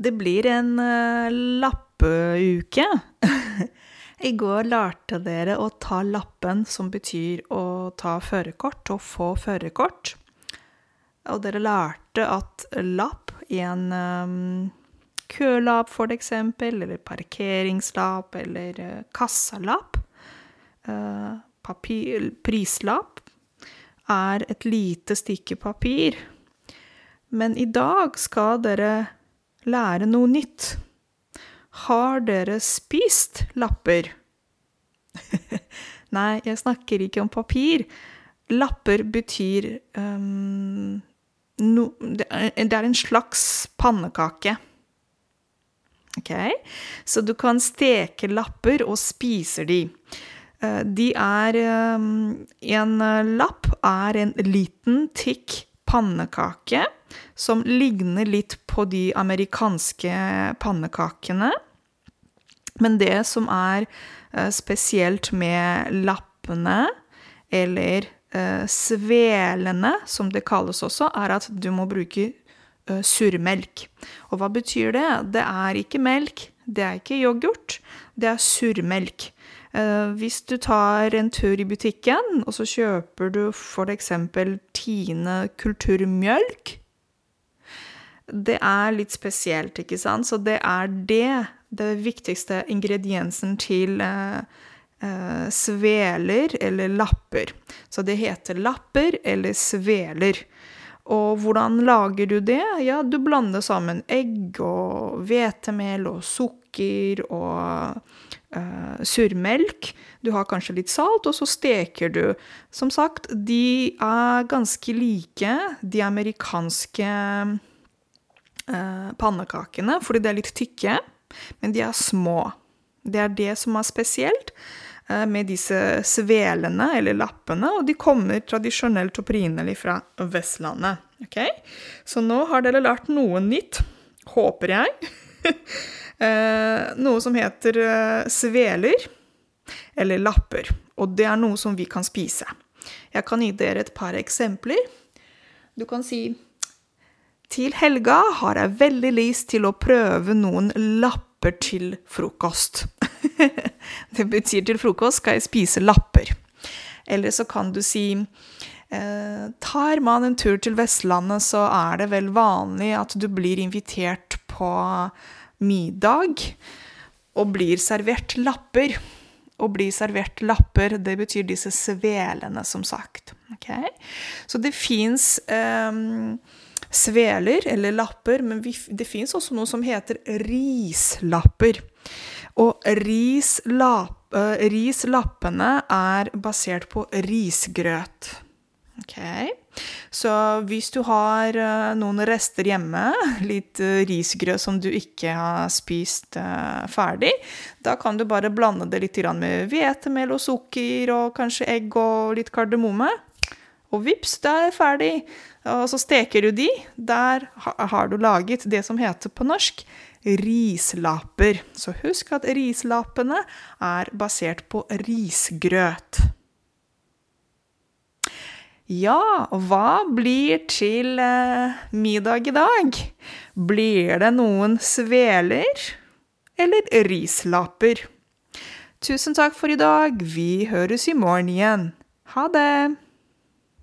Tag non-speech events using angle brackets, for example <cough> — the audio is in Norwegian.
Det blir en uh, lappeuke. <laughs> I går lærte dere å ta lappen, som betyr å ta førerkort og få førerkort. Og dere lærte at lapp i en um, kølapp, for eksempel, eller parkeringslapp, eller uh, kassalapp, uh, papir, prislapp, er et lite stykke papir. Men i dag skal dere lære noe nytt. Har dere spist lapper? <laughs> Nei, jeg snakker ikke om papir. Lapper betyr um, no, det, er, en slags pannekake. Ok? Så du kan steke lapper og spise de. Uh, de er um, En lapp er en liten, tykk pannekake som ligner litt på de amerikanske pannekakene. Men det som er uh, spesielt med lappene, eller uh, svelene, som det kalles også, er at du må bruke uh, surmelk. Og hva betyr det? Det er ikke melk, det er ikke yoghurt, det er surmelk. Uh, hvis du tar en tur i butikken, og så kjøper du f.eks. Tine kulturmjølk Det er litt spesielt, ikke sant? Så det er det, det viktigste ingrediensen til uh, uh, sveler eller lapper. Så det heter lapper eller sveler. Og hvordan lager du det? Ja, du blander sammen egg og hvetemel og sukker og uh, surmelk. Du har kanskje litt salt, og så steker du. Som sagt, de er ganske like de amerikanske uh, pannekakene, fordi de er litt tykke, men de er små. Det er det som er spesielt med disse svelene, eller lappene, og de kommer tradisjonelt opprinnelig fra Vestlandet. Okay? Så nå har dere lært noe nytt, håper jeg. <laughs> Eh, noe som heter eh, sveler, eller lapper. Og det er noe som vi kan spise. Jeg kan gi dere et par eksempler. Du kan si til helga har jeg veldig lyst til å prøve noen lapper til frokost. <laughs> det betyr til frokost skal jeg spise lapper. Eller så kan du si eh, tar man en tur til Vestlandet, så er det vel vanlig at du blir invitert på middag og blir servert lapper. Å bli servert lapper, det betyr disse svelene, som sagt. Okay? Så det fins um, ehm, sveler, eller lapper, men vi, det fins også noe som heter rislapper. Og rislapp, uh, rislappene er basert på risgrøt. Ok, Så hvis du har uh, noen rester hjemme, <laughs> litt uh, risgrøt som du ikke har spist ferdig, da kan du bare blande det litt med hvetemel og sukker og kanskje egg og litt kardemomme. Og vips, da er det ferdig. Og så steker du de. Der har du laget det som heter på norsk rislapper. Så husk at rislapene er basert på risgrøt. Ja, hva blir til eh, middag i dag? Blir det noen sveler eller rislaper? Tusen takk for i dag. Vi høres i morgen igjen. Ha det!